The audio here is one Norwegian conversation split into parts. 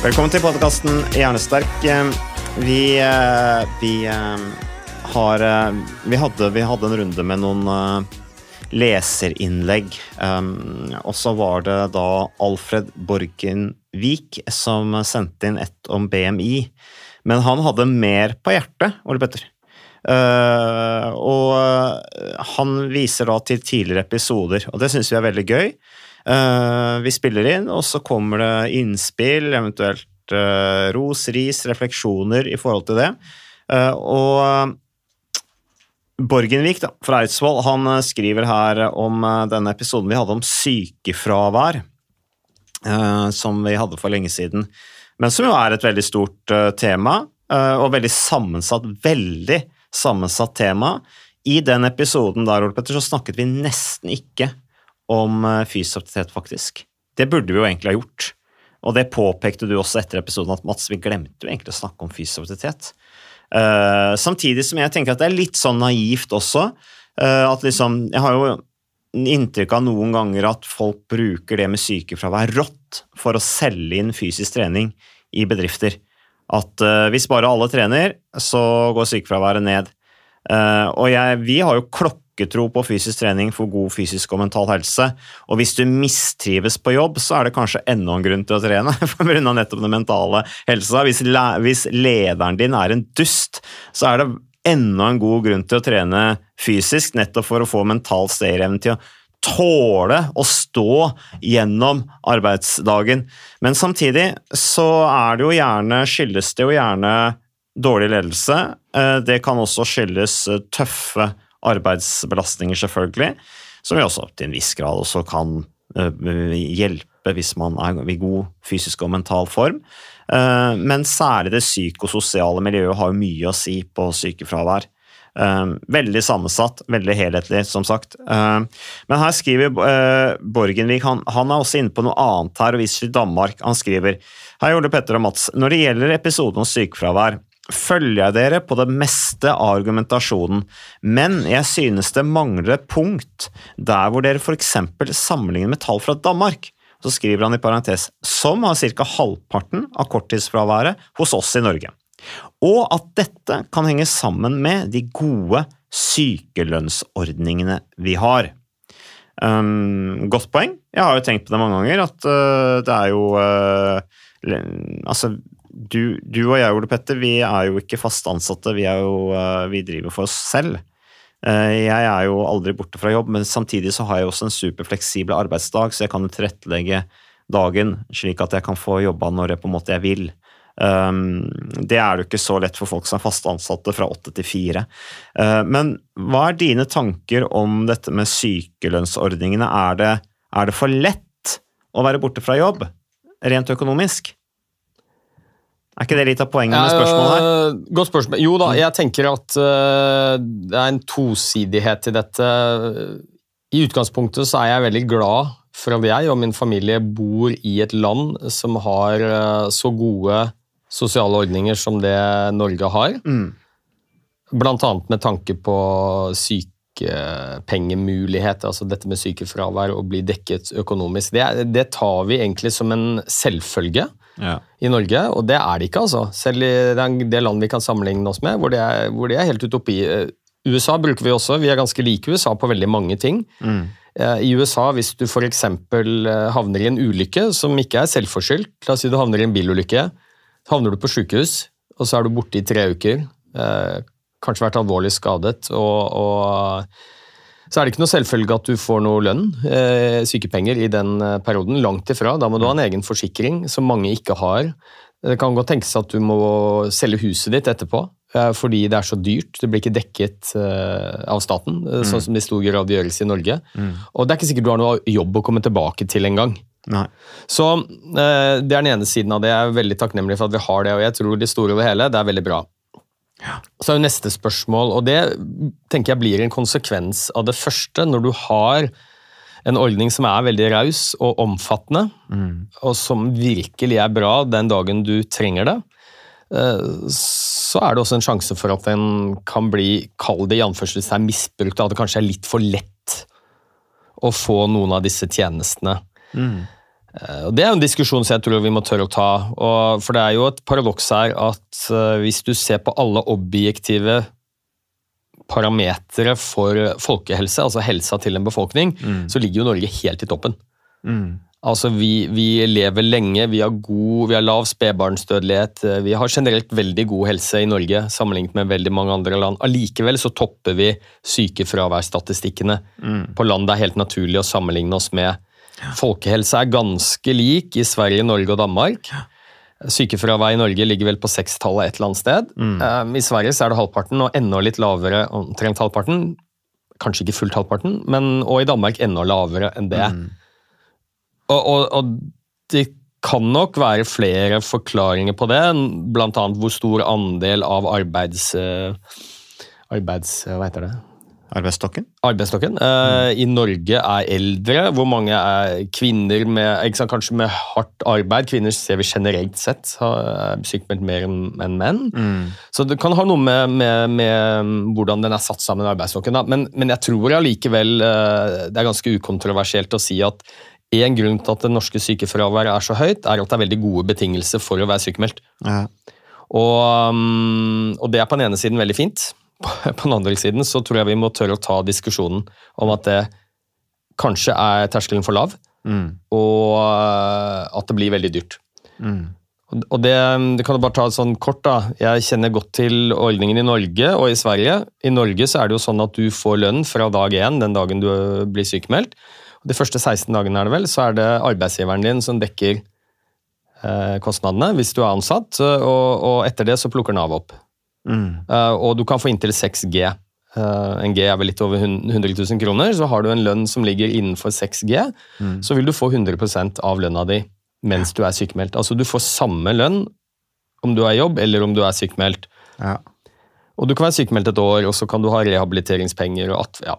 Velkommen til podkasten Hjernesterk. Vi, eh, vi eh, har eh, vi hadde, vi hadde en runde med noen leserinnlegg. Og så var det da Alfred Borgenvik som sendte inn et om BMI. Men han hadde mer på hjertet, Ole Petter. Og han viser da til tidligere episoder, og det syns vi er veldig gøy. Eh, vi spiller inn, og så kommer det innspill, eventuelt eh, ros, ris, refleksjoner i forhold til det. Eh, og Borgenvik da, fra Eidsvoll han skriver her om denne episoden vi hadde om sykefravær, som vi hadde for lenge siden, men som jo er et veldig stort tema, og veldig sammensatt, veldig sammensatt tema. I den episoden der, Ole Petter, så snakket vi nesten ikke om eh, fysisk aktivitet, faktisk. Det burde vi jo egentlig ha gjort. Og det påpekte du også etter episoden, at Mats, vi glemte jo egentlig å snakke om fysisk aktivitet. Uh, samtidig som jeg tenker at det er litt sånn naivt også. Uh, at liksom, Jeg har jo inntrykk av noen ganger at folk bruker det med sykefravær rått for å selge inn fysisk trening i bedrifter. At uh, hvis bare alle trener, så går sykefraværet ned. Og jeg, vi har jo klokketro på fysisk trening for god fysisk og mental helse. Og hvis du mistrives på jobb, så er det kanskje enda en grunn til å trene. av nettopp den mentale helsa. Hvis, le- hvis lederen din er en dust, så er det enda en god grunn til å trene fysisk, nettopp for å få mental stayerevne til å tåle å stå gjennom arbeidsdagen. Men samtidig så er det jo gjerne, skyldes det jo gjerne dårlig ledelse. Eh, Det kan også skyldes eh, tøffe arbeidsbelastninger, selvfølgelig, som vi også til en viss grad også kan eh, hjelpe hvis man er i god fysisk og mental form. Eh, Men særlig det psykososiale miljøet har mye å si på sykefravær. Eh, veldig sammensatt, veldig helhetlig, som sagt. Men her skriver Borgenvik han, han er også inne på noe annet her, og viser til Danmark. Han skriver Hei, Ole Petter og Mats. Når det gjelder episoden om sykefravær, følger jeg dere på det meste av argumentasjonen, men jeg synes det mangler et punkt der hvor dere f.eks. sammenligner med tall fra Danmark. Så skriver han i parentes som har ca. halvparten av korttidsfraværet hos oss i Norge. Og at dette kan henge sammen med de gode sykelønnsordningene vi har. Um, godt poeng. Jeg har jo tenkt på det mange ganger, at uh, det er jo uh, Altså, du, du og jeg, Ole Petter, vi er jo ikke fast ansatte. Vi, jo, uh, vi driver for oss selv. Uh, jeg er jo aldri borte fra jobb, men samtidig så har jeg også en superfleksibel arbeidsdag, så jeg kan tilrettelegge dagen slik at jeg kan få jobba når jeg på en måte jeg vil. Um, det er jo ikke så lett for folk som er fast ansatte fra åtte til fire. Uh, men hva er dine tanker om dette med sykelønnsordningene? Er det, er det for lett å være borte fra jobb, rent økonomisk? Er ikke det litt av poenget med spørsmålet her? Eh, Godt spørsmål. Jo da, jeg tenker at eh, det er en tosidighet til dette. I utgangspunktet så er jeg veldig glad for at jeg og min familie bor i et land som har eh, så gode sosiale ordninger som det Norge har. Mm. Blant annet med tanke på sykepengemuligheter, altså dette med sykefravær og bli dekket økonomisk. Det, det tar vi egentlig som en selvfølge. Ja. i Norge, og det er det ikke, altså. Selv i det land vi kan sammenligne oss med, hvor det er, hvor det er helt utopi. Eh, USA bruker vi også, vi er ganske like USA på veldig mange ting. Mm. Eh, I USA, hvis du f.eks. havner i en ulykke som ikke er selvforskyldt, la oss si du havner i en bilulykke, så havner du på sykehus, og så er du borte i tre uker, eh, kanskje vært alvorlig skadet, og, og så er det ikke noe selvfølge at du får noe lønn, eh, sykepenger, i den eh, perioden. Langt ifra. Da må du ha en egen forsikring, som mange ikke har. Det kan godt tenkes at du må selge huset ditt etterpå, eh, fordi det er så dyrt. Det blir ikke dekket av staten, mm. sånn som det i stor grad gjøres i Norge. Og det er ikke sikkert du har noe jobb å komme tilbake til engang. Så det er den ene siden av det. Jeg er veldig takknemlig for at vi har det, og jeg tror det store over hele, det er veldig bra. Så er jo neste spørsmål, og det tenker jeg blir en konsekvens av det første, når du har en ordning som er veldig raus og omfattende, og som virkelig er bra den dagen du trenger det, eh, så er det også en sjanse for at den kan bli, kall det i anførselstegn, misbrukt, at det kanskje er litt for lett å få noen av disse tjenestene. Eh, og Det er jo en diskusjon som jeg tror vi må tørre å ta. Og, for det er jo et paradoks her at eh, hvis du ser på alle objektive parametere for folkehelse, altså helsa til en befolkning, så ligger jo Norge helt i toppen. Altså, vi, vi lever lenge, vi har, god, vi har lav spedbarnsdødelighet, eh, vi har generelt veldig god helse i Norge sammenlignet med veldig mange andre land. Allikevel så topper vi sykefraværsstatistikkene på land det er helt naturlig å sammenligne oss med. Folkehelse er ganske lik i Sverige, Norge og Danmark. Sykefravær i Norge ligger vel på sekstallet et eller annet sted. Mm. I Sverige så er det halvparten, og enda litt lavere, omtrent halvparten. Kanskje ikke fullt halvparten, men, og i Danmark enda lavere enn det. Og, og, og det kan nok være flere forklaringer på det, annet hvor stor andel av arbeids... eh, arbeids hva heter det? Arbeidsstokken? arbeidsstokken eh, i Norge er eldre. Hvor mange er kvinner med sant, kanskje med hardt arbeid? Kvinner ser vi generelt sett har sykemeldt mer enn menn. menn. Så det kan ha noe med, med, med hvordan den er satt sammen, arbeidsstokken. Da. Men, men jeg tror allikevel uh, det er ganske ukontroversielt å si at en grunn til at det norske sykefraværet er så høyt, er at det er veldig gode betingelser for å være sykemeldt. Ja. Og, um, og det er på den ene siden veldig fint. På den andre siden så tror jeg vi må tørre å ta diskusjonen om at det kanskje er terskelen for lav, og uh, at det blir veldig dyrt. Og- Og det, det kan du bare ta sånn kort da. Jeg kjenner godt til ordningen i Norge og i Sverige. I Norge så er det jo sånn at du får lønn fra dag én, den dagen du blir sykemeldt. De første 16 dagene er det vel, så er det arbeidsgiveren din som dekker eh, kostnadene hvis du er ansatt, og, og etter det så plukker Nav opp. Eh, og du kan få inntil 6 G. Uh, en G er vel litt over 100 000 kroner. Så har du en lønn som ligger innenfor 6 G, så vil du få 100% av lønna di mens du er sykemeldt. Altså du får samme lønn om du er i jobb eller om du er sykemeldt. Ja. Og du kan være sykemeldt et år, og så kan du ha rehabiliteringspenger og at, ja.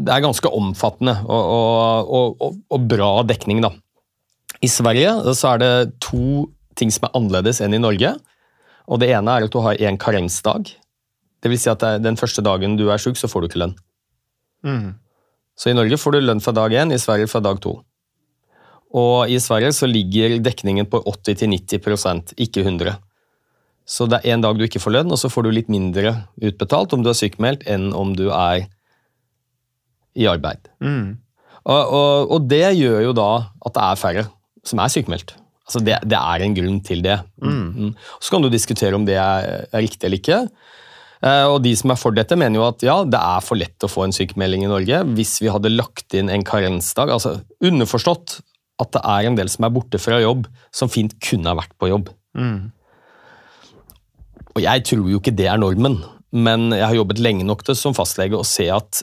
Det er ganske omfattende og, og, og, og, og bra dekning, da. I Sverige så er det to ting som er annerledes enn i Norge. Og Det ene er at du har en karensdag. Det vil si at den første dagen du er syk, så får du ikke lønn. Så i Norge får du lønn fra dag én, i Sverige fra dag to. Og i Sverige så ligger dekningen på 80-90% ikke 100 Så det er en dag du ikke får lønn, og så får du litt mindre utbetalt om du er sykemeldt, enn om du er i arbeid. Og, og, og det gjør jo da at det er færre som er sykemeldt. Altså det, det er en grunn til det. Mm. Så kan du diskutere om det er, er riktig eller ikke. Eh, Og de som er for dette, mener jo at ja, det er for lett å få en sykemelding i Norge hvis vi hadde lagt inn en karensdag. Altså underforstått at det er en del som er borte fra jobb, som fint kunne ha vært på jobb. Og jeg tror jo ikke det er normen, men jeg har jobbet lenge nok til som fastlege å se at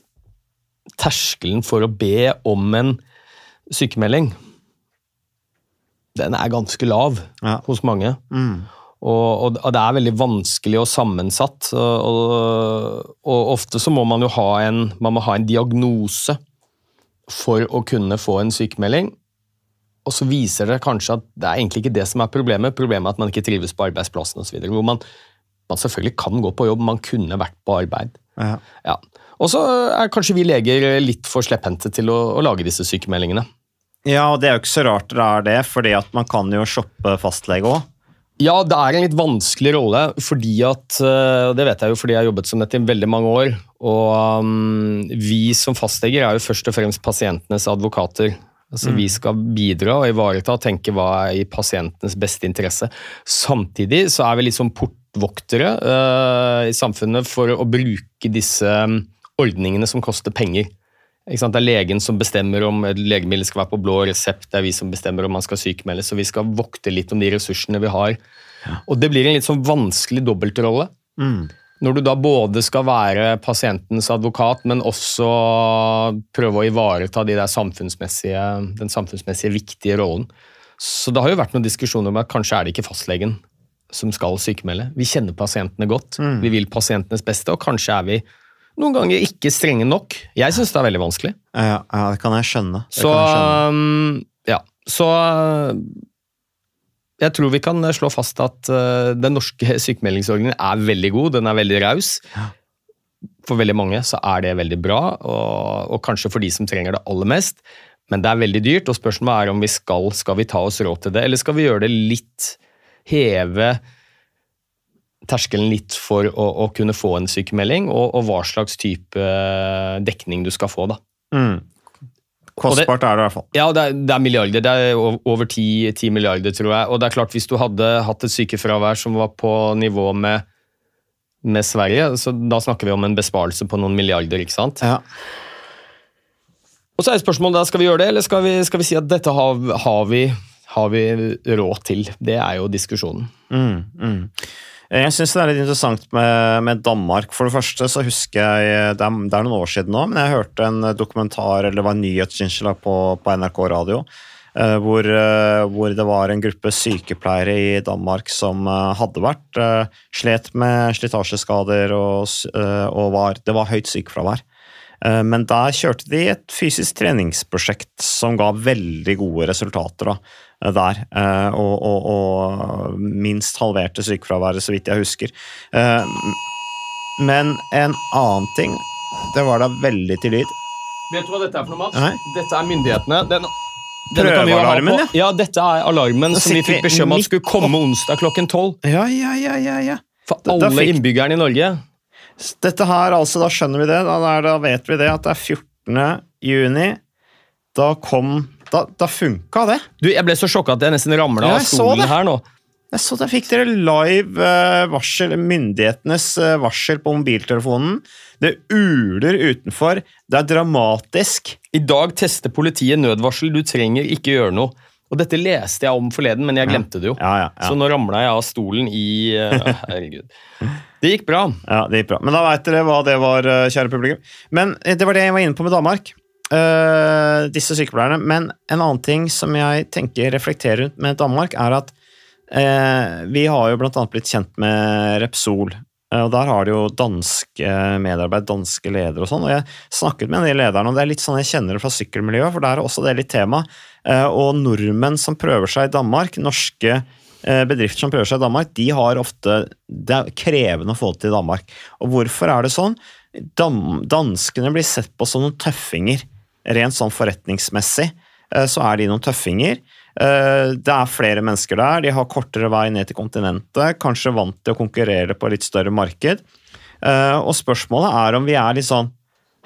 terskelen for å be om en sykemelding, den er ganske lav Ja. hos mange. Og, og, og det er veldig vanskelig og sammensatt. Og, og, ofte så må man jo ha en, man må ha en diagnose for å kunne få en sykemelding. Og så viser det kanskje at det er egentlig ikke det som er problemet. Problemet er at man ikke trives på arbeidsplassen osv. Hvor man, man selvfølgelig kan gå på jobb, man kunne vært på arbeid. Ja. Ja. Og så er kanskje vi leger litt for slepphendte til å, å lage disse sykemeldingene. Ja, og det er jo ikke så rart det er det, fordi at man kan jo shoppe fastlege òg. Ja, det er en litt vanskelig rolle, fordi at eh, Det vet jeg jo fordi jeg har jobbet som dette i veldig mange år. Og um, vi som fastleger er jo først og fremst pasientenes advokater. Altså, Vi skal bidra og ivareta og tenke hva er i pasientenes beste interesse. Samtidig så er vi litt sånn portvoktere uh, i samfunnet for å bruke disse um, ordningene som koster penger. Det er legen som bestemmer om et legemiddel skal være på blå resept, det er vi som bestemmer om man skal sykemeldes, så vi skal vokte litt om de ressursene vi har. Og det blir en litt sånn vanskelig dobbeltrolle. Når du da både skal være pasientens advokat, men også prøve å ivareta de samfunnsmessige, den samfunnsmessige viktige rollen. Så det har jo vært noen diskusjoner om at kanskje er det ikke fastlegen som skal sykemelde. Vi kjenner pasientene godt, vi vil pasientenes beste, og kanskje er vi noen ganger ikke strenge nok. Jeg syns det er veldig vanskelig. Ja, ja, det kan jeg skjønne. Det Så jeg skjønne. um, ja, så uh, jeg tror vi kan slå fast at uh, den norske sykemeldingsordningen er veldig god, den er veldig raus. For veldig mange så er det veldig bra, og, og kanskje for de som trenger det aller mest. Men det er veldig dyrt, og spørsmålet er om vi skal, skal vi ta oss råd til det, eller skal vi gjøre det litt Heve terskelen litt for å, å kunne få en sykemelding, og, og hva slags type uh, dekning du skal få. da. Mm. Kostbart er det i hvert fall. Ja, det er, det er milliarder. Det er over 10, 10 milliarder, tror jeg. Og det er klart, hvis du hadde hatt et sykefravær som var på nivå med, med Sverige, så da snakker vi om en besparelse på noen milliarder, ikke sant? Ja. Og så er spørsmålet da, skal vi gjøre det, eller skal vi, skal vi si at dette har, har, vi, har vi råd til? Det er jo diskusjonen. Mm, mm. Jeg syns det er litt interessant med, med Danmark. For det første så husker jeg det er, det er noen år siden nå, men jeg hørte en dokumentar, eller det var en nyhetsinnslag på, på NRK radio, eh, hvor, eh, hvor det var en gruppe sykepleiere i Danmark som eh, hadde vært eh, slet med slitasjeskader, og, eh, og var, det var høyt sykefravær. Eh, Men der kjørte de et fysisk treningsprosjekt som ga veldig gode resultater da, eh, der. eh, Og, og, og minst halverte sykefraværet, så vidt jeg husker. Men en annen ting Det var da veldig til lyd. Vet du hva dette er for noe, Mats? Nei. Dette er myndighetene. Den, Prøvealarmen, ja. Ja, dette er alarmen som vi fikk beskjed om at skulle komme onsdag klokken tolv. Ja, ja, ja, ja, ja. For alle fikk- innbyggerne i Norge. Dette her, altså, da skjønner vi det. Da, da vet vi det at det er 14. juni. Da kom Da, da funka det. Du, Jeg ble så sjokka at jeg nesten ramla av stolen her nå. Jeg så der fikk dere live eh, varsel, myndighetenes eh, varsel på mobiltelefonen. Det uler utenfor. Det er dramatisk. I dag tester politiet nødvarsel, du trenger ikke gjøre noe. Og Dette leste jeg om forleden, men jeg glemte det jo. Ja, ja, ja. Så nå ramla jeg av stolen i eh, Herregud. Det gikk bra. Ja, det gikk bra. Men da veit dere hva det var, eh, kjære publikum. Men eh, det var det jeg var inne på med Danmark. Uh, disse sykepleierne. Men en annen ting som jeg tenker reflekterer rundt med Danmark, er at uh, vi har jo blant annet blitt kjent med Repsol. Eh, Og Der har de jo danske medarbeid, danske ledere og sånn. Og jeg snakket med en del lederne, og det er litt sånn jeg kjenner det fra sykkelmiljøet, for der er også det litt tema. Eh, Og nordmenn som prøver seg i Danmark, norske eh, bedrifter som prøver seg i Danmark, de har ofte Det er krevende å få det til i Danmark. Og hvorfor er det sånn? Danskene blir sett på som noen tøffinger. Rent sånn forretningsmessig eh, så er de noen tøffinger. Eh, Det er flere mennesker der, de har kortere vei ned til kontinentet, kanskje vant til å konkurrere på litt større marked. Eh, Og spørsmålet er om vi er litt sånn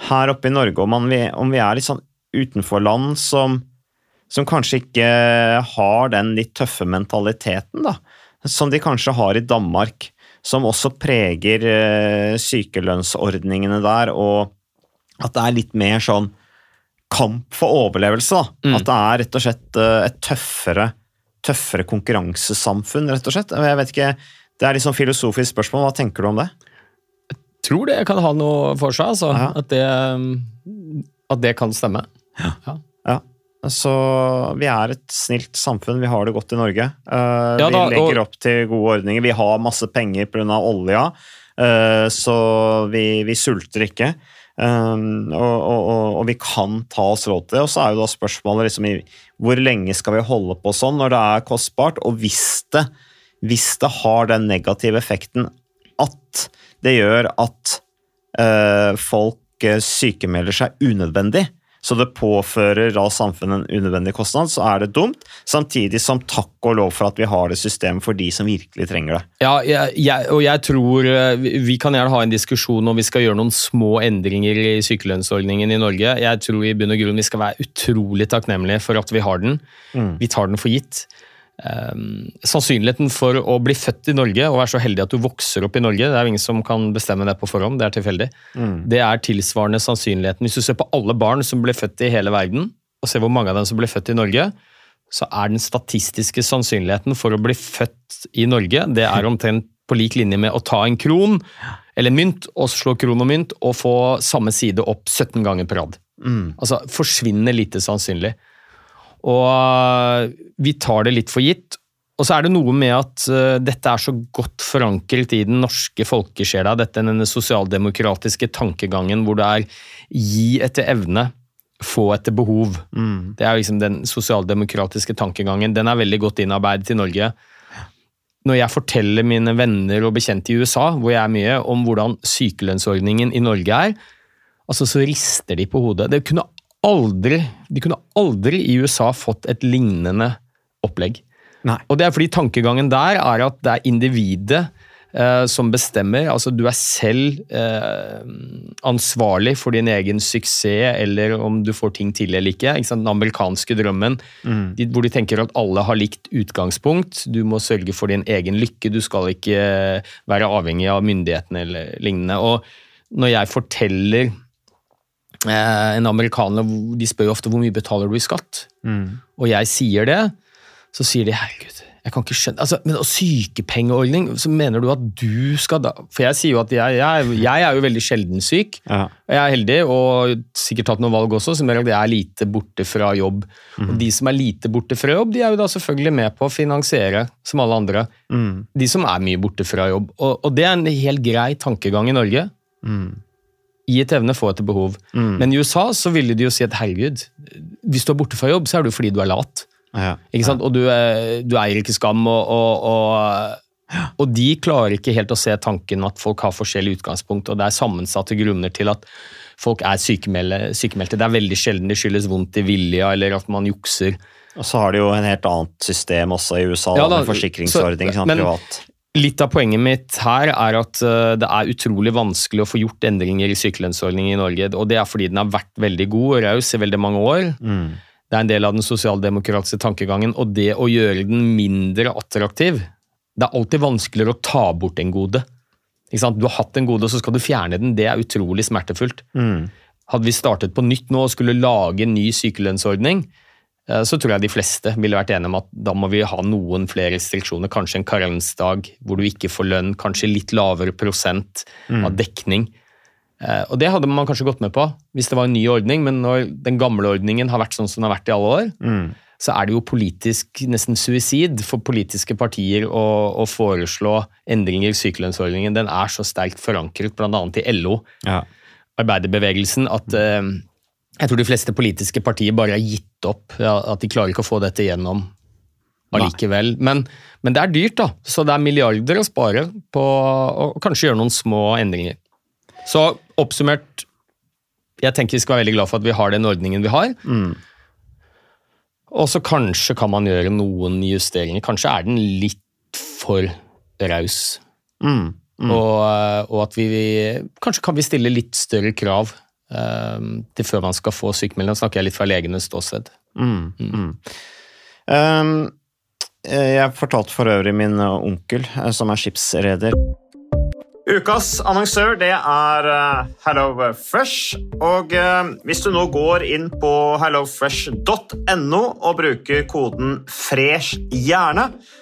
her oppe i Norge, om, vi- om vi er litt sånn utenfor land som, som kanskje ikke har den litt tøffe mentaliteten, da. Som de kanskje har i Danmark. Som også preger eh, sykelønnsordningene der, og at det er litt mer sånn kamp for overlevelse. da. At det er rett og slett eh, et tøffere, tøffere konkurransesamfunn, rett og slett. Jeg vet ikke, Det er litt sånn filosofisk spørsmål. Hva tenker du om det? Jeg Tror det kan ha noe for seg, altså. Ja. At, det, at det kan stemme. Ja. Så vi er et snilt samfunn. Vi har det godt i Norge. Uh, Ja da, vi legger og- opp til gode ordninger. Vi har masse penger pga. olja, uh, så vi, vi sulter ikke. Um, og, og, og, vi kan ta oss råd til det. Og så er jo da spørsmålet liksom hvor lenge skal vi holde på sånn når det er kostbart, og hvis det, hvis det har den negative effekten at det gjør at uh, folk eh, sykemelder seg unødvendig, så det påfører da samfunnet en unødvendig kostnad, så er det dumt. Samtidig som takk og lov for at vi har det systemet for de som virkelig trenger det. Ja, jeg, jeg, og jeg tror eh, vi- kan gjerne ha en diskusjon om vi skal gjøre noen små endringer i sykelønnsordningen i Norge. Jeg tror i bunn og grunn vi skal være utrolig takknemlige for at vi har den. Vi tar den for gitt. Um, sannsynligheten for å bli født i Norge og være så heldig at du vokser opp i Norge, det er jo ingen som kan bestemme det på forhånd, det er tilfeldig. Det er tilsvarende sannsynligheten. Hvis du ser på alle barn som ble født i hele verden, og ser hvor mange av dem som ble født i Norge, så er den statistiske sannsynligheten for å bli født i Norge, det er omtrent på lik linje med å ta en kron eller en mynt, og slå kron og mynt, og få samme side opp 17 ganger på rad. Altså forsvinner lite sannsynlig. Og øh, vi tar det litt for gitt. Og så er det noe med at øh, dette er så godt forankret i den norske folkesjela, dette denne sosialdemokratiske tankegangen hvor det er gi etter evne, få etter behov. Det er liksom den sosialdemokratiske tankegangen. Den er veldig godt innarbeidet i Norge. Når jeg forteller mine venner og bekjente i USA, hvor jeg er mye, om hvordan sykelønnsordningen i Norge er, altså så rister de på hodet. Det kunne aldri, de kunne aldri i USA fått et lignende opplegg. Nei. Og det er fordi tankegangen der er at det er individet eh, som bestemmer. Altså du er selv eh, ansvarlig for din egen suksess, eller om du får ting til eller ikke. ikke? Den amerikanske drømmen, de, hvor de tenker at alle har likt utgangspunkt. Du må sørge for din egen lykke, du skal ikke eh, være avhengig av myndighetene eller lignende. Og når jeg forteller en amerikaner, de spør jo ofte hvor mye betaler du i skatt, og jeg sier det, så sier de herregud, jeg kan ikke skjønne altså, Men og sykepengeordning, så mener du at du skal da For jeg sier jo at jeg, jeg, jeg er jo veldig sjelden syk. Ja. Jeg er heldig og sikkert tatt noen valg også som gjør at jeg er lite borte fra jobb. Og De som er lite borte fra jobb, de er jo da selvfølgelig med på å finansiere, som alle andre, de som er mye borte fra jobb. Og, og det er en helt grei tankegang i Norge. Gi et evne, få etter behov. Men i USA så ville de jo si at herregud, hvis du er borte fra jobb, så er det jo fordi du er lat. Ja. Ikke sant? Og du, du eier ikke skam, og, og, og, og de klarer ikke helt å se tanken at folk har forskjellig utgangspunkt, og det er sammensatte grunner til at folk er sykemelde, sykemeldte. Det er veldig sjelden det skyldes vondt i vilja, eller at man jukser. Og så har de jo en helt annet system også i USA, Ja da, med forsikringsordning. så- men- privat. Litt av poenget mitt her er at eh, det er utrolig vanskelig å få gjort endringer i sykelønnsordningen i Norge, og det er fordi den har vært veldig god og raus i veldig mange år. Det er en del av den sosialdemokratiske tankegangen, og det å gjøre den mindre attraktiv Det er alltid vanskeligere å ta bort en gode. Du har hatt en gode, og så skal du fjerne den. Det er utrolig smertefullt. Hadde vi startet på nytt nå og skulle lage en ny sykelønnsordning, så tror jeg de fleste ville vært enige om at da må vi ha noen flere restriksjoner. Kanskje en karensdag hvor du ikke får lønn, kanskje litt lavere prosent av dekning. Eh, Og det hadde man kanskje gått med på hvis det var en ny ordning, men når den gamle ordningen har vært sånn som den har vært i alle år, så er det jo politisk nesten suicid for politiske partier å, å foreslå endringer i sykelønnsordningen. Den er så sterkt forankret bl.a. i LO, Ja. arbeiderbevegelsen, at eh, jeg tror de fleste politiske partier bare har gitt opp. At de klarer ikke å få dette gjennom allikevel. Men, men det er dyrt, da. Så det er milliarder å spare på å kanskje gjøre noen små endringer. Så oppsummert, jeg tenker vi skal være veldig glad for at vi har den ordningen vi har. Og så kanskje kan man gjøre noen justeringer. Kanskje er den litt for raus. Mm. Og, eh, og at vi Kanskje kan vi stille litt større krav til før man skal få sykemelding. Nå snakker jeg litt fra legenes ståsted. Um, jeg fortalte for øvrig min uh, onkel, uh, som er skipsreder. Ukas annonsør det er HelloFresh. Og hvis du nå går inn på hellofresh.no og bruker koden 'fresh hjerne',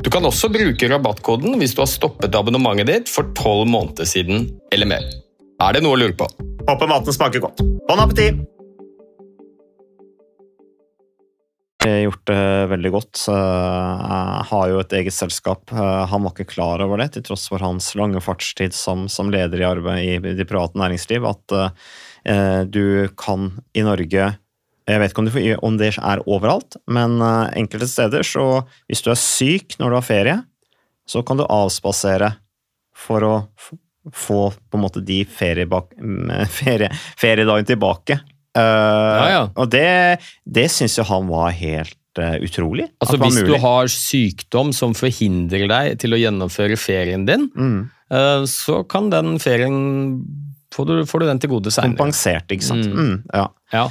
Du kan også bruke rabattkoden hvis du har stoppet abonnementet ditt for tolv måneder siden eller mer. Er det noe å lure på? Håper maten smaker godt. Bon appétit! Jeg har gjort det veldig godt. Jeg har jo et eget selskap. Han var ikke klar over det, til tross for hans lange fartstid som, som leder i arbeid i det private næringsliv, at eh, du kan i Norge jeg vet ikke om, du, får- om det er overalt, men eh, enkelte steder så hvis du er syk når du har ferie, så kan du avspasere for å få på en måte de feriebak, mm, ferie, feriedagene tilbake. Uh, ja. Og det, det syns jo han var helt eh, utrolig. Altså Hvis mulig. Du har sykdom som forhindrer deg til å gjennomføre ferien din, Mm. så kan den ferien Får du, får du den til gode seinere. Kompensert, ikke sant. Mm. Mm, ja. Ja.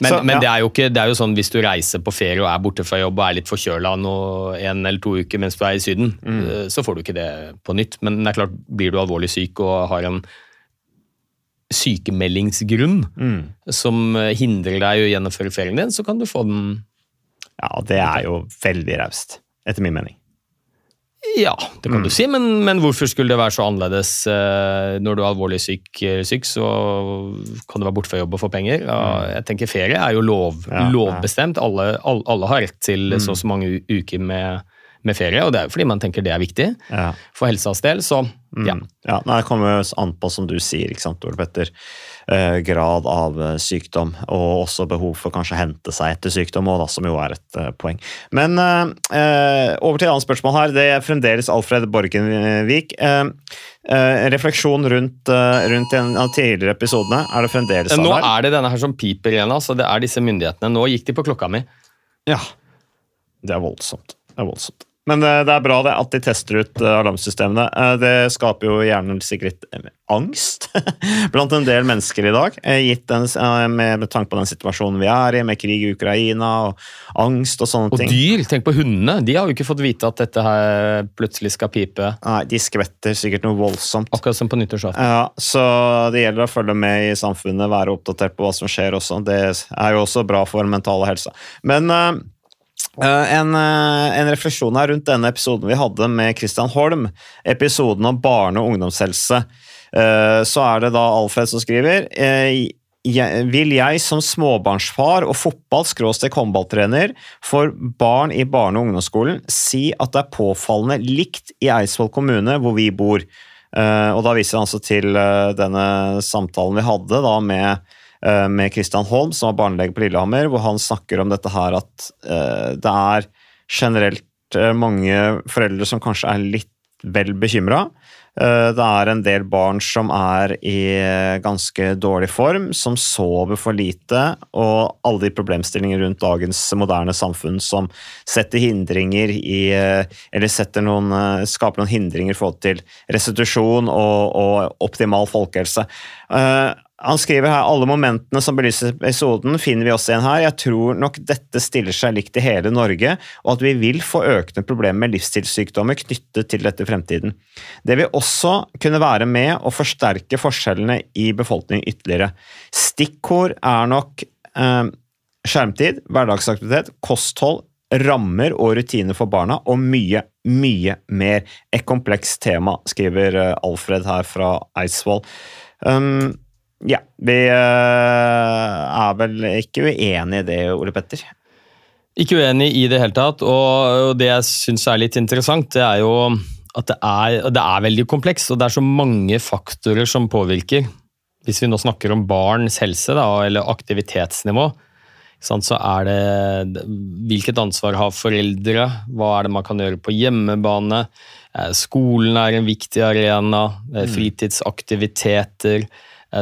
Men, Så, men ja. det er jo ikke det er jo sånn hvis du reiser på ferie og er borte fra jobb og er litt forkjøla en eller to uker mens du er i Syden, Mm. eh, så får du ikke det på nytt. Men det er klart, blir du alvorlig syk og har en sykemeldingsgrunn Mm. som hindrer deg å gjennomføre ferien din, så kan du få den ja, det er jo veldig raust, etter min mening. Ja, det kan Mm. du si, men, men hvorfor skulle det være så annerledes eh, når du er alvorlig syk, eh, syk, så kan du være borte fra jobb og få penger? Ja, jeg tenker Ferie er jo lov, Mm. Ja, lovbestemt. Alle, alle, alle har rett til Mm. så og så mange uker med, med ferie, og det er jo fordi man tenker det er viktig Ja. for helsas del. Så ja. Mm. Ja, nei, Det kommer an på, som du sier, ikke sant, Ole Petter, grad av eh, sykdom, og også behov for kanskje å hente seg etter sykdom, og da, som jo er et eh, poeng. Men eh, eh, over til et annet spørsmål her. Det er fremdeles Alfred Borgenvik. Eh, eh, en refleksjon rundt, eh, rundt en av tidligere episodene. Er det fremdeles Nå er det denne her som piper igjen, altså. Det er disse myndighetene. Nå gikk de på klokka mi. Ja. Det er voldsomt. Det er voldsomt. Men eh, det er bra det at de tester ut eh, alarmsystemene. Eh, det skaper jo gjerne sikkert angst blant en del mennesker i dag, den, med, tanke på den situasjonen vi er i, med krig i Ukraina og angst og sånne Og ting. dyr, tenk på hundene. De har jo ikke fått vite at dette her plutselig skal pipe. Nei, de skvetter sikkert noe voldsomt. Akkurat som på nyttårsaften. Ja, så det gjelder å følge med i samfunnet, være oppdatert på hva som skjer også. Det er jo også bra for mentale helse. Men en, eh, en refleksjon her rundt denne episoden vi hadde med Christian Holm, episoden om barne- og ungdomshelse. Eh, så er det da Alfred som skriver. eh, vil jeg som småbarnsfar og fotball-håndballtrener for barn i barne- og ungdomsskolen si at det er påfallende likt i Eidsvoll kommune, hvor vi bor. Eh, og da viser han altså til eh, denne samtalen vi hadde da med eh, med Christian Holm, som var barnelege på Lillehammer, hvor han snakker om dette her at eh, det er generelt eh, mange foreldre som kanskje er litt vel bekymra. Eh, Det er en del barn som er i eh, ganske dårlig form, som sover for lite, og alle de problemstillinger rundt dagens moderne samfunn som setter hindringer i eh, Eller noen, eh, skaper noen hindringer i forhold til restitusjon og, og optimal folkehelse. Han skriver her alle momentene som belyser episoden, finner vi også igjen her. Jeg tror nok dette stiller seg likt i hele Norge, og at vi vil få økende problemer med livsstilssykdommer knyttet til dette i fremtiden. Det vil også kunne være med å forsterke forskjellene i befolkningen ytterligere. Stikkord er nok eh, skjermtid, hverdagsaktivitet, kosthold, rammer og rutiner for barna, og mye, mye mer. Et komplekst tema, skriver eh, Alfred her fra Eidsvoll. Um, ja, vi eh, er vel ikke uenig i det, Ole Petter? Ikke uenig i det hele tatt, og det jeg syns er litt interessant, det er jo at det er, det er veldig komplekst, og det er så mange faktorer som påvirker. Hvis vi nå snakker om barns helse, da, eller aktivitetsnivå, så er det hvilket ansvar har foreldre, hva er det man kan gjøre på hjemmebane, Eh, skolen er en viktig arena, eh, fritidsaktiviteter, eh,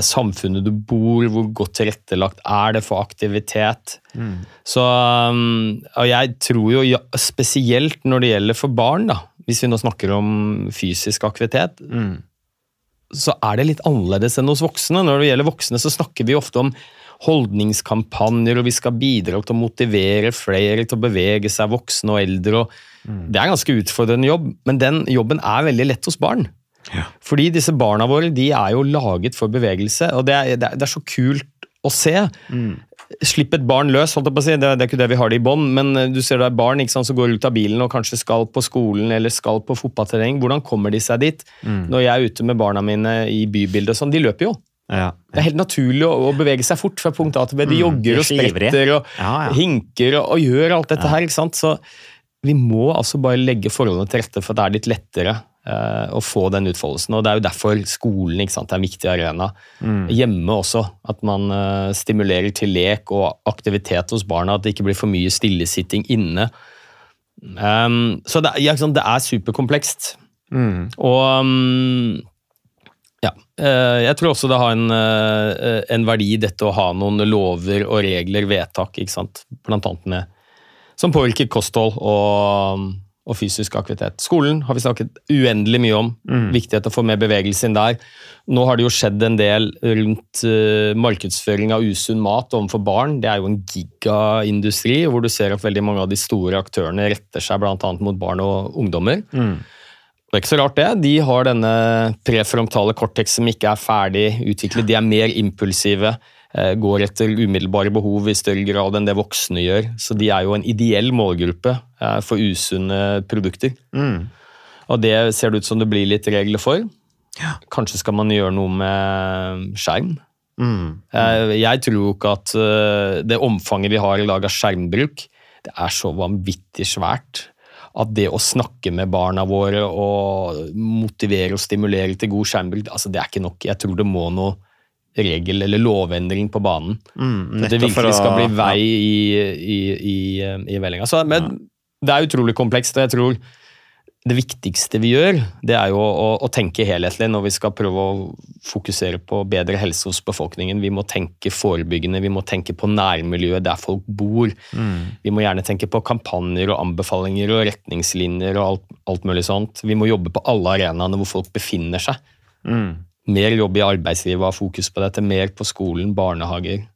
samfunnet du bor, hvor godt tilrettelagt er det for aktivitet. Så um, og jeg tror jo, ja, spesielt når det gjelder for barn, da, hvis vi nå snakker om fysisk aktivitet, så er det litt annerledes enn hos voksne. Når det gjelder voksne, så snakker vi ofte om holdningskampanjer, og vi skal bidra til å motivere flere til å bevege seg, voksne og eldre. og Det er en ganske utfordrende jobb, men den jobben er veldig lett hos barn. Fordi disse barna våre de er jo laget for bevegelse, og det er, det er, det er så kult å se. Slipp et barn løs, holdt jeg på å si. Det, det er ikke det vi har det i bånd, men eh, du ser det er barn sant, som går ut av bilen og kanskje skal på skolen eller skal på fotballterreng. Hvordan kommer de seg dit? Når jeg er ute med barna mine i bybildet og sånn, de løper jo. Ja. Det er helt naturlig å, å bevege seg fort fra punkt A til B. De Mm, jogger og er spretter og Ja, ja. hinker og, og gjør alt dette her. ikke sant? Så vi må altså bare legge forholdene til rette for at det er litt lettere å få den utfoldelsen. Og Det er jo derfor skolen sant, er en viktig arena. Mm. Hjemme også. At man eh, stimulerer til lek og aktivitet hos barna. At det ikke blir for mye stillesitting inne. Um, så det, ja, det er superkomplekst. Mm. Og um, ja, eh, jeg tror også det har en, eh, en verdi dette å ha noen lover og regler, vedtak, ikke sant? blant annet med, som påvirker kosthold og, og fysisk aktivitet. Skolen har vi snakket uendelig mye om, viktighet å få mer bevegelse inn der. Nå har det jo skjedd en del rundt uh, markedsføring av usunn mat overfor barn. Det er jo en gigaindustri, hvor du ser at veldig mange av de store aktørene retter seg annet mot barn og ungdommer. Det er ikke så rart det. De har denne prefrontale cortex som ikke er ferdig utviklet. De er mer impulsive, går etter umiddelbare behov i større grad enn det voksne gjør. Så de er jo en ideell målgruppe eh, for usunne produkter. Og det ser det ut som det blir litt regler for. Kanskje skal man gjøre noe med skjerm. Mm. Mm. Jeg tror jo ikke at eh, det omfanget vi har i dag av skjermbruk, det er så vanvittig svært at det å snakke med barna våre og motivere og stimulere til god skjermbruk, altså det er ikke nok. Jeg tror det må noe regel- eller lovendring på banen. Mm, at det virkelig skal bli vei i, i, i, i vellinga. Så, men det er utrolig komplekst, og jeg tror det viktigste vi gjør, det er jo å, å tenke helhetlig når vi skal prøve å fokusere på bedre helse hos befolkningen. Vi må tenke forebyggende, vi må tenke på nærmiljøet der folk bor. Vi må gjerne tenke på kampanjer og anbefalinger og retningslinjer og alt, alt mulig sånt. Vi må jobbe på alle arenaene hvor folk befinner seg. Mer jobb i arbeidslivet, ha fokus på dette. Mer på skolen, barnehager.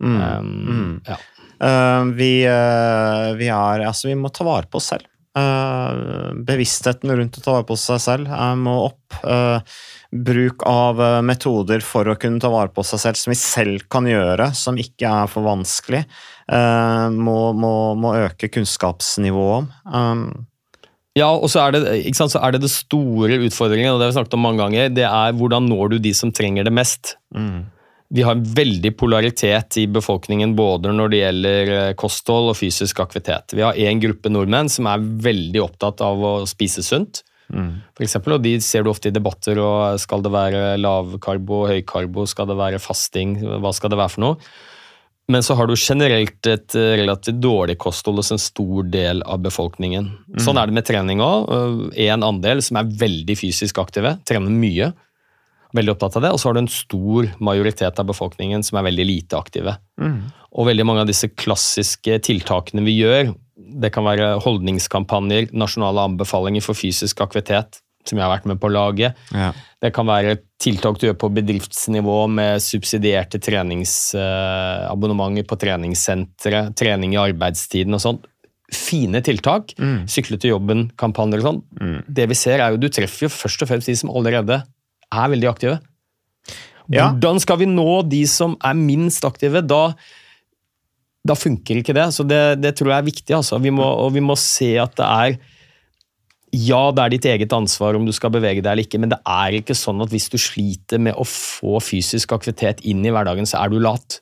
Um, ja. Uh, vi, uh, vi er Altså, vi må ta vare på oss selv. Uh, bevisstheten rundt å ta vare på seg selv må opp. Eh, bruk av metoder for å kunne ta vare på seg selv som vi selv kan gjøre, som ikke er for vanskelig, eh, må, må, må øke kunnskapsnivået om. Um, Ja, og så er, det, sant, så er det det store utfordringen, og det har vi snakket om mange ganger, det er hvordan når du de som trenger det mest. vi har en veldig polaritet i befolkningen både når det gjelder eh, kosthold og fysisk aktivitet. Vi har en gruppe nordmenn som er veldig opptatt av å spise sunt. For eksempel, og De ser du ofte i debatter. og Skal det være lavkarbo, høykarbo, skal det være fasting? Hva skal det være for noe? Men så har du generelt et eh, relativt dårlig kosthold hos en stor del av befolkningen. Sånn er det med trening òg. En andel som er veldig fysisk aktive, trener mye. Veldig opptatt av det. Og så har du en stor majoritet av befolkningen som er veldig lite aktive. Og veldig mange av disse klassiske tiltakene vi gjør, det kan være holdningskampanjer, nasjonale anbefalinger for fysisk aktivitet, som jeg har vært med på å lage. Ja. Det kan være tiltak du gjør på bedriftsnivå med subsidierte treningsabonnementer på treningssentre, trening i arbeidstiden og sånn. Fine tiltak. Sykle til jobben-kampanjer og sånn. Det vi ser er jo, Du treffer jo først og fremst de som allerede er veldig aktive. Ja. Hvordan skal vi nå de som er minst aktive? Da, da funker ikke det. Så det, det tror jeg er viktig. Altså. Vi må, og vi må se at det er ja, det er ditt eget ansvar om du skal bevege deg eller ikke, men det er ikke sånn at hvis du sliter med å få fysisk aktivitet inn i hverdagen, så er du lat.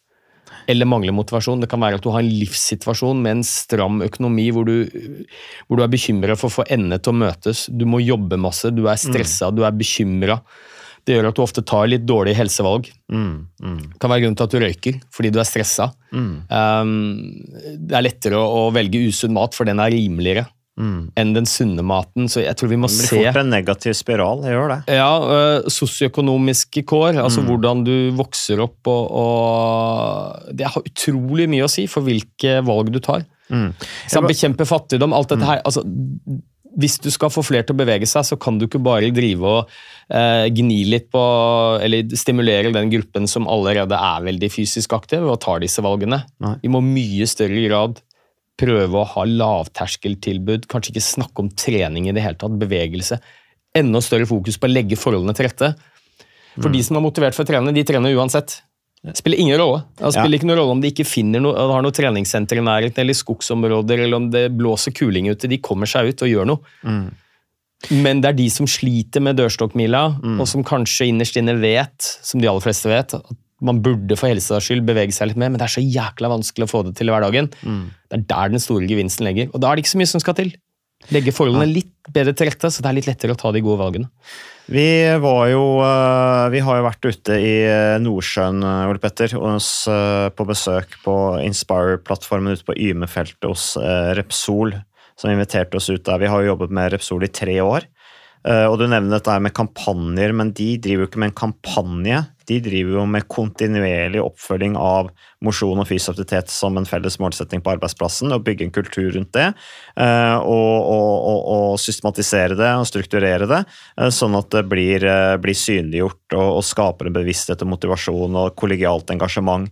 Eller mangler motivasjon. Det kan være at du har en livssituasjon med en stram økonomi hvor du, hvor du er bekymra for å få endene til å møtes. Du må jobbe masse, du er stressa, du er bekymra. Det gjør at du ofte tar litt dårlige helsevalg. Det kan være grunn til at du røyker fordi du er stressa. Um, det er lettere å, å velge usunn mat, for den er rimeligere enn den sunne maten. Så jeg tror vi må Det blir se fort en negativ spiral. Det gjør det. ja, øh, Sosioøkonomiske kår, Mm. altså hvordan du vokser opp og, og Det har utrolig mye å si for hvilke valg du tar. Mm. Så Bekjempe fattigdom, alt dette her altså, Hvis du skal få flere til å bevege seg, så kan du ikke bare drive og eh, gni litt på Eller stimulere den gruppen som allerede er veldig fysisk aktiv og tar disse valgene. Nei. Vi må mye større grad prøve å ha lavterskeltilbud, kanskje ikke snakke om trening i det hele tatt, bevegelse. Enda større fokus på å legge forholdene til rette. For de som er motivert for å trene, de trener uansett. Det spiller ingen rolle. Det spiller Ja. ikke noen rolle om de ikke finner noe, har noe treningssenter i nærheten, eller skogsområder, eller om det blåser kuling ute. De kommer seg ut og gjør noe. Men det er de som sliter med dørstokkmila, og som kanskje innerst inne vet, som de aller fleste vet, at man burde for helsas skyld bevege seg litt mer, men det er så jækla vanskelig å få det til i hverdagen. Det er der den store gevinsten ligger. Og da er det ikke så mye som skal til. Legge forholdene litt bedre til rette, så det er litt lettere å ta de gode valgene. Vi var jo eh, Vi har jo vært ute i eh, Nordsjøen, eh, Ole Petter, på besøk på Inspire-plattformen ute på Yme-feltet hos Repsol, som inviterte oss ut der. Vi har jo jobbet med Repsol i tre år. Og du nevner dette med kampanjer, men de driver jo ikke med en kampanje. De driver jo med kontinuerlig oppfølging av mosjon og fysisk aktivitet som en felles målsetting på arbeidsplassen, og bygge en kultur rundt det. eh, Og, og, og, systematisere det og strukturere det, eh, sånn at det blir, eh, blir synliggjort og, og skaper en bevissthet og motivasjon og kollegialt engasjement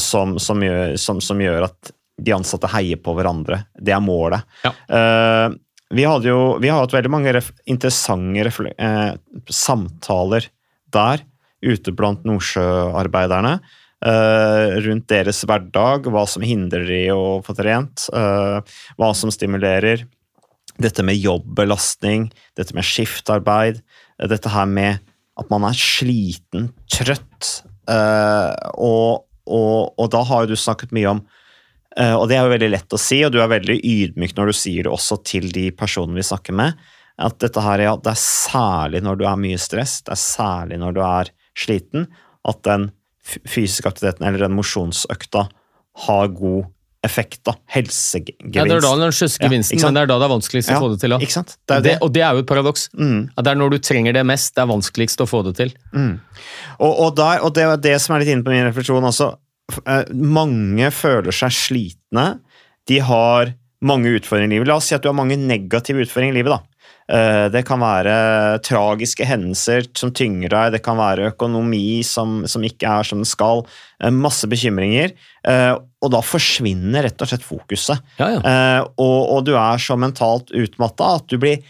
som, som, gjør, som, som gjør at de ansatte heier på hverandre. Det er målet. Ja. Uh, vi, jo, vi har hatt veldig mange ref interessante ref, eh, samtaler der ute blant nordsjøarbeiderne. Uh, rundt deres hverdag, hva som hindrer de å få trent, uh, hva som stimulerer. Dette med jobbelastning, dette med skiftarbeid, uh, dette her med at man er sliten, trøtt. og, og, og da har jo du snakket mye om og det er jo veldig lett å si, og du er veldig ydmyk når du sier det også til de personene vi snakker med, at dette her, ja, det er særlig når du er mye stress, det er særlig når du er sliten, at den fysiske aktiviteten eller den mosjonsøkta har god effekt, da. Helsegevinst. Ja, det er da den største Ja, men det er da det er vanskeligst Ja, å få det til. Da. ikke sant? Det det, det. og det er jo et paradoks. Mm. At det er når du trenger det mest, det er vanskeligst å få det til. Og, og, der, og det er det som er litt inne på min refleksjon også. eh, Mange føler seg slitne. De har mange utfordringer i livet. La oss si at du har mange negative utfordringer i livet. da. Eh, Det kan være tragiske hendelser som tynger deg, det kan være økonomi som, som ikke er som den skal. eh, Masse bekymringer. eh, Og da forsvinner rett og slett fokuset. Ja, ja. Og, og du er så mentalt utmatta at du blir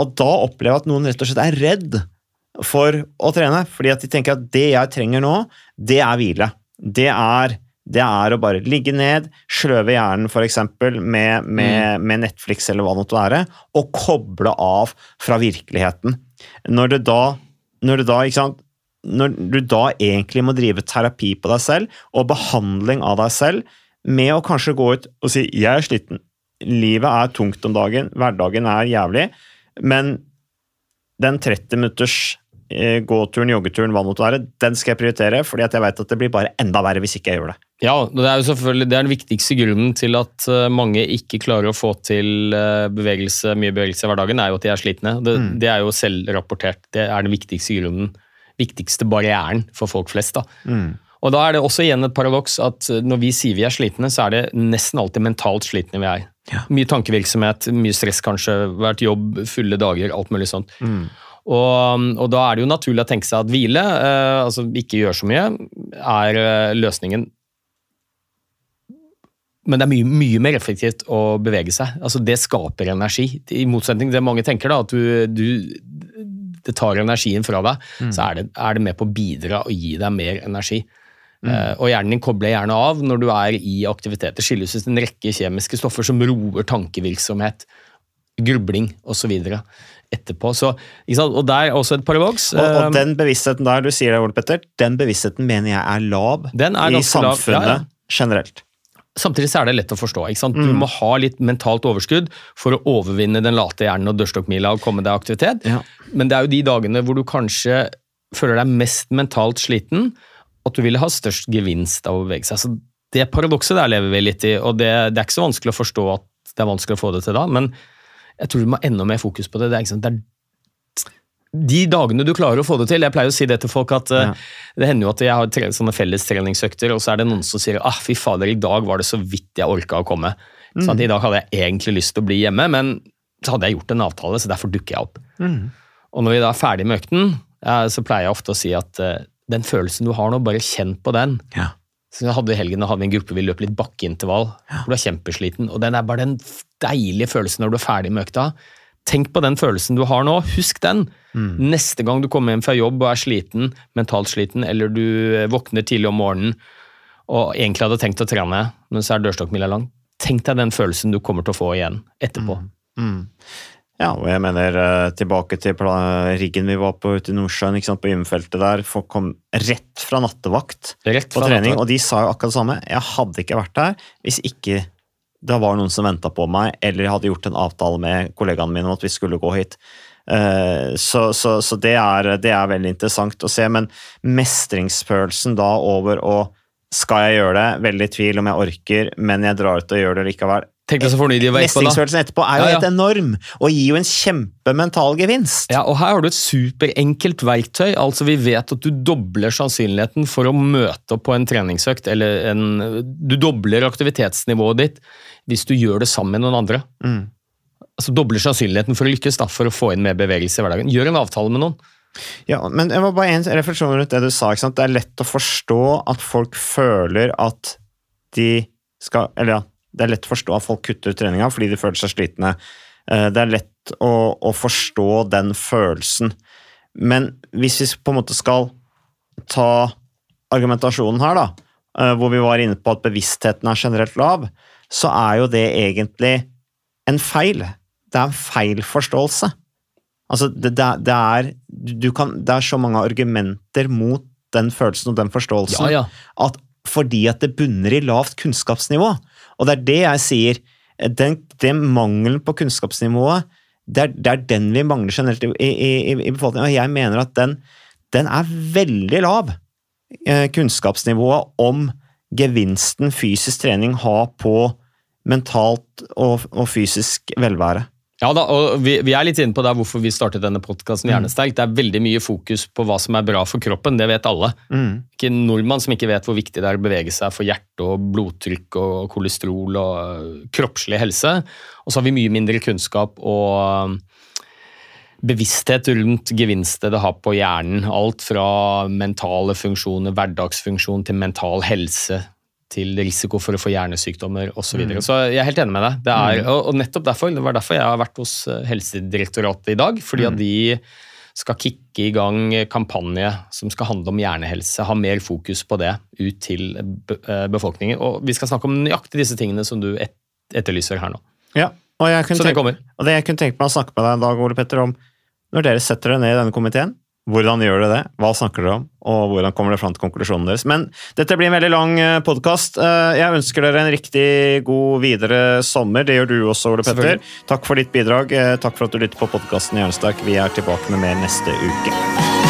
Og da opplever jeg at noen rett og slett er redd for å trene. Fordi at de tenker at det jeg trenger nå, det er hvile. Det er, det er å bare ligge ned, sløve hjernen f.eks. Med, med, med Netflix eller hva det måtte være, og koble av fra virkeligheten. Når det da, når det da ikke sant, når du da egentlig må drive terapi på deg selv, og behandling av deg selv, med å kanskje gå ut og si 'jeg er sliten', livet er tungt om dagen, hverdagen er jævlig, men den 30 minutters eh, gåturen, joggeturen, hva det måtte være, den skal jeg prioritere, fordi jeg vet at det blir bare enda verre hvis ikke jeg gjør det. Ja, det er jo selvfølgelig det er den viktigste grunnen til at eh, mange ikke klarer å få til eh, bevegelse, mye bevegelse i hverdagen, er jo at de er slitne. Det, Mm. det er jo selvrapportert. Det er den viktigste grunnen, viktigste barrieren for folk flest. da. Mm. Og da er det også igjen et paradoks at eh, når vi sier vi er slitne, så er det nesten alltid mentalt slitne vi er. Ja. Mye tankevirksomhet, mye stress kanskje, vært jobb, fulle dager, alt mulig sånt. Og, og da er det jo naturlig å tenke seg at hvile, eh, altså ikke gjøre så mye, er løsningen. Men det er mye, mye mer effektivt å bevege seg. Altså Det skaper energi. I motsetning til det mange tenker, da, at du, du, det tar energien fra deg, så er det, er det med på å bidra og gi deg mer energi. Eh, og hjernen din kobler gjerne av når du er i aktivitet. Det skilles ut en rekke kjemiske stoffer som roer tankevirksomhet, grubling osv. etterpå. Så? Og der er også et paradoks. Og, og Eh, den bevisstheten der du sier det, Ole Petter, den bevisstheten mener jeg er lav Den er i samfunnet lav, ja, ja. generelt. Samtidig så er det lett å forstå. ikke sant? Mm. Du må ha litt mentalt overskudd for å overvinne den late hjernen og dørstokkmila og komme deg i aktivitet. Ja. Men det er jo de dagene hvor du kanskje føler deg mest mentalt sliten, at du ville ha størst gevinst av å bevege seg. Så Det paradokset der lever vi litt i, og det, det er ikke så vanskelig å forstå at det er vanskelig å få det til da, men jeg tror du må ha enda mer fokus på det. Det er, det er de dagene du klarer å få det til. Jeg pleier å si det til folk at eh, Ja. det hender jo at jeg har tre, sånne fellestreningsøkter, og så er det noen som sier ah, fy fader, i dag var det så vidt jeg orka å komme. Sånn, I dag hadde jeg egentlig lyst til å bli hjemme, men så hadde jeg gjort en avtale, så derfor dukker jeg opp. Og når vi da er ferdig med økten, ja, så pleier jeg ofte å si at eh, den følelsen du har nå, bare kjenn på den. Ja. Så jeg hadde I helgen hadde vi en gruppe vi løp litt bakkeintervall. hvor Du er kjempesliten. og Den er bare den deilige følelsen når du er ferdig med økta. Tenk på den følelsen du har nå. Husk den. Neste gang du kommer hjem fra jobb og er sliten, mentalt sliten, eller du eh, våkner tidlig om morgenen og egentlig hadde tenkt å trene, men så er dørstokkmila lang. Tenk deg den følelsen du kommer til å få igjen etterpå. Ja, og jeg mener eh, tilbake til riggen vi var på ute i Nordsjøen, på gymfeltet der. Folk kom rett fra nattevakt Rett på trening, nattevakt. og de sa jo akkurat det samme. Jeg hadde ikke vært der hvis ikke det var noen som venta på meg, eller jeg hadde gjort en avtale med kollegaene mine om at vi skulle gå hit. Eh, Så, så, så det, er, det er veldig interessant å se, men mestringsfølelsen da over å skal jeg gjøre det? Veldig i tvil om jeg orker, men jeg drar ut og gjør det likevel. Tenk deg så fornøyd de var etterpå, da. Mestringsfølelsen etterpå er jo Ja, ja. helt enorm, og gir jo en kjempemental gevinst. Ja, og her har du et superenkelt verktøy. altså Vi vet at du dobler sannsynligheten for å møte opp på en treningsøkt, eller en, du dobler aktivitetsnivået ditt hvis du gjør det sammen med noen andre. Mm. Altså Dobler sannsynligheten for å lykkes, da, for å få inn mer bevegelse i hverdagen. Gjør en avtale med noen. Ja, men jeg var bare en refleksjon rundt det du sa. ikke sant? Det er lett å forstå at folk føler at de skal Eller ja, det er lett å forstå at folk kutter ut treninga fordi de føler seg slitne. Eh, Det er lett å, å forstå den følelsen. Men hvis vi på en måte skal ta argumentasjonen her, da, eh, hvor vi var inne på at bevisstheten er generelt lav, så er jo det egentlig en feil. Det er en feil forståelse. Altså, det, det, er- det, du kan, det er så mange argumenter mot den følelsen og den forståelsen Ja, ja. at fordi at det bunner i lavt kunnskapsnivå. Og det er det jeg sier. Den, den mangelen på kunnskapsnivået, det er, det er den vi mangler generelt i, i, i, i befolkningen. Og jeg mener at den, den er veldig lav, eh, kunnskapsnivået om gevinsten fysisk trening har på mentalt og, og fysisk velvære. Ja da, og vi, vi er litt inne på det hvorfor vi startet denne podkasten Hjernesterk. Det er veldig mye fokus på hva som er bra for kroppen, det vet alle. Ikke en nordmann som ikke vet hvor viktig det er å bevege seg for hjerte og blodtrykk og kolesterol og øh, kroppslig helse. Og så har vi mye mindre kunnskap og øh, bevissthet rundt gevinstet det har på hjernen. Alt fra mentale funksjoner, hverdagsfunksjon, til mental helse. Til risiko for å få hjernesykdommer osv. Så, videre. så jeg er helt enig med deg. Det er, og, og nettopp derfor, Det var derfor jeg har vært hos eh, Helsedirektoratet i dag. Fordi at de skal kicke i gang kampanje som skal handle om hjernehelse. Ha mer fokus på det ut til eh, befolkningen. Og vi skal snakke om nøyaktig disse tingene som du et etterlyser her nå. Ja, og, jeg kunne Så det tenke, kommer. og det jeg kunne tenke meg å snakke med deg en dag, Ole Petter, om når dere setter dere ned i denne komiteen, Hvordan gjør dere det? Hva snakker dere om? Og hvordan kommer dere fram til konklusjonen deres? Men dette blir en veldig lang podkast. Jeg ønsker dere en riktig god videre sommer. Det gjør du også, Ole Petter. Takk for ditt bidrag. Takk for at du lytter på podkasten Jernsterk. Vi er tilbake med mer neste uke.